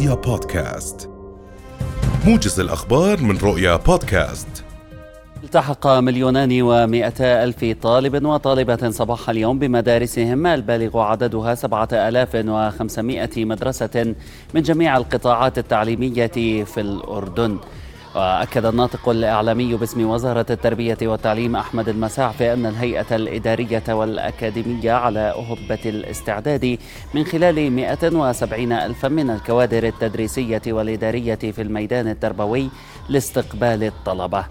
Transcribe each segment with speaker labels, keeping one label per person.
Speaker 1: رؤيا بودكاست. موجز الأخبار من رؤيا بودكاست.
Speaker 2: التحق مليونان ومائتا ألف طالب وطالبة صباح اليوم بمدارسهم البالغ عددها سبعة آلاف وخمسمائة مدرسة من جميع القطاعات التعليمية في الأردن. وأكد الناطق الإعلامي باسم وزارة التربية والتعليم أحمد المساع في أن الهيئة الإدارية والأكاديمية على أهبة الاستعداد من خلال 170 ألفا من الكوادر التدريسية والإدارية في الميدان التربوي لاستقبال الطلبة.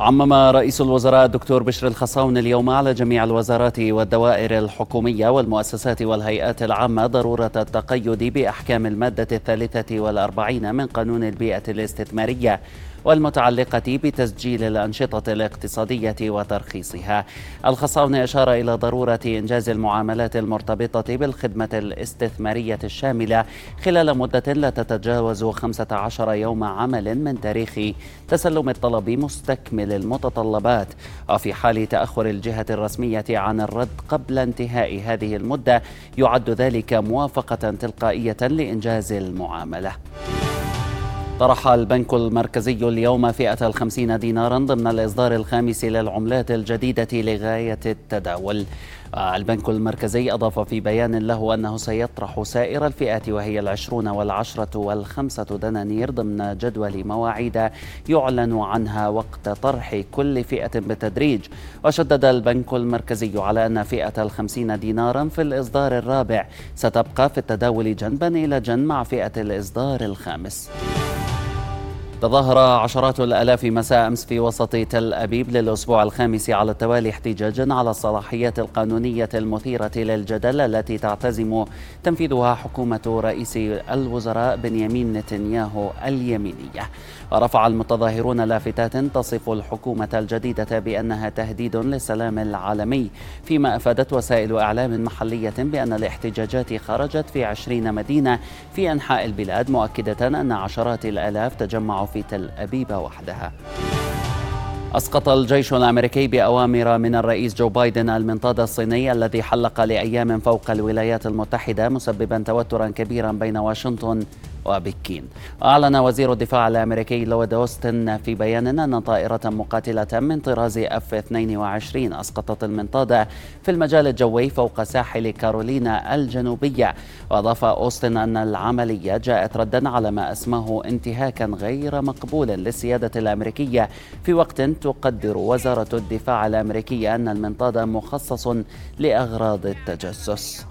Speaker 2: عمم رئيس الوزراء الدكتور بشر الخصاون اليوم على جميع الوزارات والدوائر الحكومية والمؤسسات والهيئات العامة ضرورة التقيد بأحكام المادة الثالثة والأربعين من قانون البيئة الاستثمارية. والمتعلقة بتسجيل الأنشطة الاقتصادية وترخيصها. الخصاون أشار إلى ضرورة إنجاز المعاملات المرتبطة بالخدمة الاستثمارية الشاملة خلال مدة لا تتجاوز 15 يوم عمل من تاريخ تسلم الطلب مستكمل المتطلبات. وفي حال تأخر الجهة الرسمية عن الرد قبل انتهاء هذه المدة يعد ذلك موافقة تلقائية لإنجاز المعاملة. طرح البنك المركزي اليوم فئة الخمسين دينارا ضمن الإصدار الخامس للعملات الجديدة لغاية التداول. البنك المركزي أضاف في بيان له أنه سيطرح سائر الفئات وهي العشرون والعشرة والخمسة دنانير ضمن جدول مواعيد يعلن عنها وقت طرح كل فئة بالتدريج. وشدد البنك المركزي على أن فئة الخمسين دينارا في الإصدار الرابع ستبقى في التداول جنبا إلى جنب مع فئة الإصدار الخامس. تظاهر عشرات الآلاف مساء أمس في وسط تل أبيب للأسبوع الخامس على التوالي احتجاجا على الصلاحيات القانونية المثيرة للجدل التي تعتزم تنفيذها حكومة رئيس الوزراء بنيامين نتنياهو اليمينية. ورفع المتظاهرون لافتات تصف الحكومة الجديدة بأنها تهديد للسلام العالمي فيما أفادت وسائل إعلام محلية بأن الاحتجاجات خرجت في عشرين مدينة في أنحاء البلاد مؤكدة أن عشرات الآلاف تجمعوا في تل أبيب وحدها. أسقط الجيش الأمريكي بأوامر من الرئيس جو بايدن المنطاد الصيني الذي حلق لأيام فوق الولايات المتحدة مسببا توترا كبيرا بين واشنطن وبكين. أعلن وزير الدفاع الأمريكي لويد أوستن في بيان أن طائرة مقاتلة من طراز F 22 أسقطت المنطاد في المجال الجوي فوق ساحل كارولينا الجنوبية. وأضاف أوستن أن العملية جاءت ردا على ما أسماه انتهاكا غير مقبول للسيادة الأمريكية. في وقت تقدر وزارة الدفاع الأمريكية أن المنطاد مخصص لأغراض التجسس.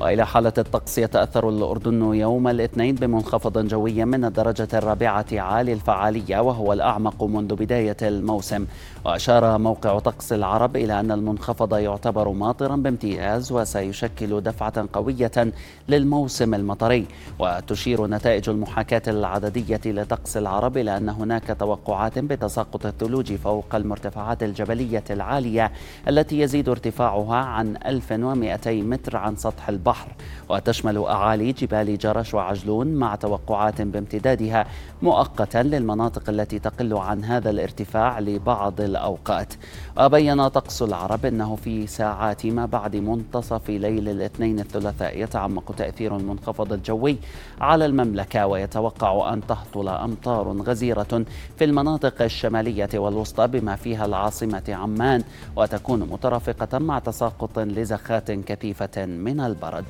Speaker 2: وإلى حالة الطقس يتأثر الأردن يوم الاثنين بمنخفض جوي من الدرجة الرابعة عالي الفعالية وهو الأعمق منذ بداية الموسم. وأشار موقع طقس العرب إلى أن المنخفض يعتبر ماطرا بامتياز وسيشكل دفعة قوية للموسم المطري. وتشير نتائج المحاكاة العددية لطقس العرب إلى أن هناك توقعات بتساقط الثلوج فوق المرتفعات الجبلية العالية التي يزيد ارتفاعها عن 1200 متر عن سطح البحر. البحر وتشمل أعالي جبال جرش وعجلون مع توقعات بامتدادها مؤقتا للمناطق التي تقل عن هذا الارتفاع لبعض الأوقات. وبين طقس العرب أنه في ساعات ما بعد منتصف ليل الاثنين الثلاثاء يتعمق تأثير المنخفض الجوي على المملكة ويتوقع أن تهطل أمطار غزيرة في المناطق الشمالية والوسطى بما فيها العاصمة عمان وتكون مترافقة مع تساقط لزخات كثيفة من البرد البرد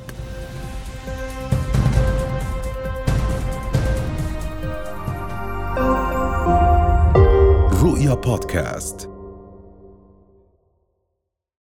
Speaker 1: رؤيا بودكاست.